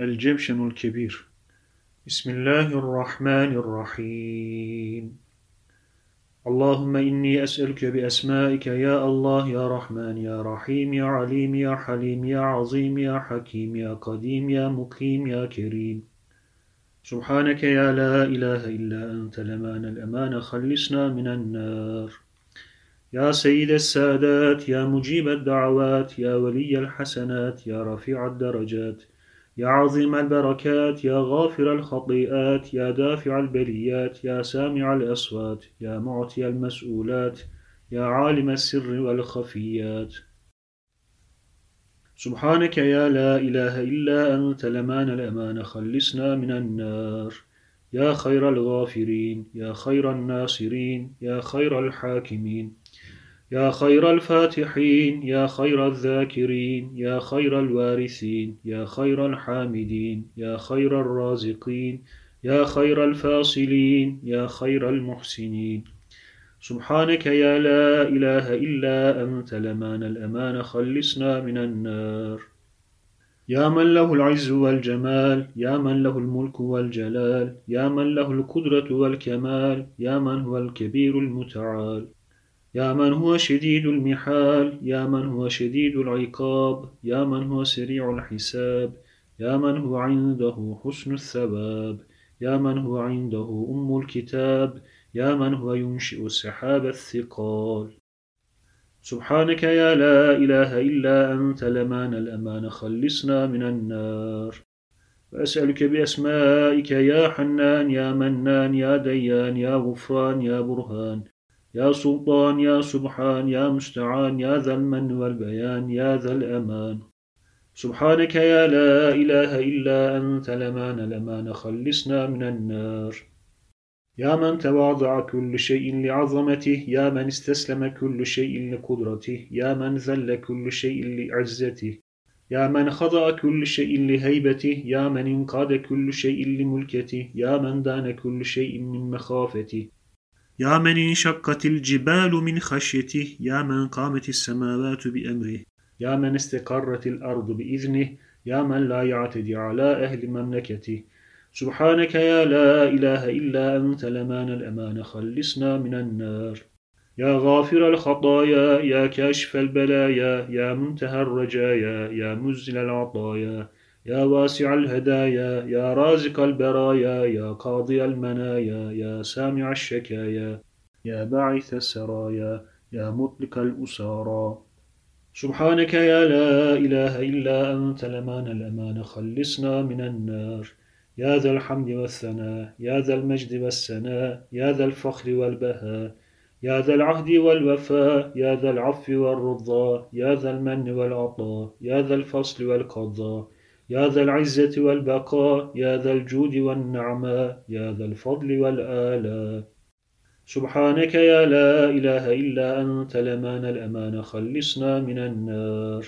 الجبشن الكبير. بسم الله الرحمن الرحيم. اللهم إني أسألك بأسمائك يا الله يا رحمن يا رحيم يا عليم يا حليم يا عظيم يا حكيم يا قديم يا مقيم يا كريم. سبحانك يا لا إله إلا أنت لمان الأمان خلصنا من النار. يا سيد السادات يا مجيب الدعوات يا ولي الحسنات يا رفيع الدرجات. يا عظيم البركات يا غافر الخطيئات يا دافع البليات يا سامع الأصوات يا معطي المسؤولات يا عالم السر والخفيات. سبحانك يا لا إله إلا أنت لمان الأمان خلصنا من النار. يا خير الغافرين يا خير الناصرين يا خير الحاكمين. يا خير الفاتحين يا خير الذاكرين يا خير الوارثين يا خير الحامدين يا خير الرازقين يا خير الفاصلين يا خير المحسنين. سبحانك يا لا إله إلا أنت لمان الأمان خلصنا من النار. يا من له العز والجمال يا من له الملك والجلال يا من له القدرة والكمال يا من هو الكبير المتعال. يا من هو شديد المحال؟ يا من هو شديد العقاب؟ يا من هو سريع الحساب؟ يا من هو عنده حسن الثواب؟ يا من هو عنده أم الكتاب؟ يا من هو ينشئ السحاب الثقال؟ سبحانك يا لا إله إلا أنت لمان الأمان خلصنا من النار. وأسألك بأسمائك يا حنان يا منان يا ديان يا غفران يا برهان. يا سلطان يا سبحان يا مستعان يا ذا المن والبيان يا ذا الأمان. سبحانك يا لا إله إلا أنت لمان لمان خلصنا من النار. يا من تواضع كل شيء لعظمته يا من استسلم كل شيء لقدرته يا من ذل كل شيء لعزته. يا من خضع كل شيء لهيبته يا من انقاد كل شيء لملكته يا من دان كل شيء من مخافته. يا من انشقت الجبال من خشيته يا من قامت السماوات بأمره. يا من استقرت الأرض بإذنه يا من لا يعتدي على أهل مملكته. سبحانك يا لا إله إلا أنت لمان الأمان خلصنا من النار. يا غافر الخطايا يا كاشف البلايا يا منتهى الرجايا يا مزل العطايا. يا واسع الهدايا يا رازق البرايا يا قاضي المنايا يا سامع الشكايا يا باعث السرايا يا مطلق الأسارى. سبحانك يا لا إله إلا أنت الأمان الأمان خلصنا من النار. يا ذا الحمد والثناء يا ذا المجد والسناء يا ذا الفخر والبهاء يا ذا العهد والوفاء يا ذا العفو والرضا يا ذا المن والعطاء يا ذا الفصل والقضاء. يا ذا العزة والبقاء يا ذا الجود والنعماء يا ذا الفضل والآلاء سبحانك يا لا إله إلا أنت لمان الأمان خلصنا من النار.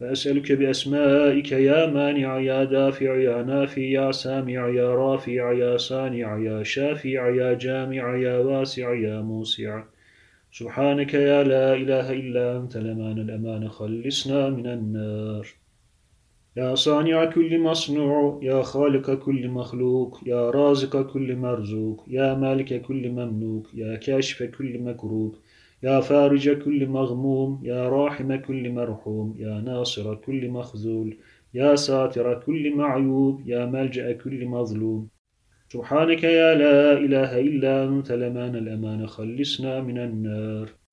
وأسألك بأسمائك يا مانع يا دافع يا نافع يا سامع يا رافع يا صانع يا شافع يا جامع يا واسع يا موسع. سبحانك يا لا إله إلا أنت لمان الأمان خلصنا من النار. يا صانع كل مصنوع يا خالق كل مخلوق يا رازق كل مرزوق يا مالك كل مملوك يا كاشف كل مكروب يا فارج كل مغموم يا راحم كل مرحوم يا ناصر كل مخذول يا ساتر كل معيوب يا ملجأ كل مظلوم. سبحانك يا لا إله إلا أنت لمان الأمان خلصنا من النار.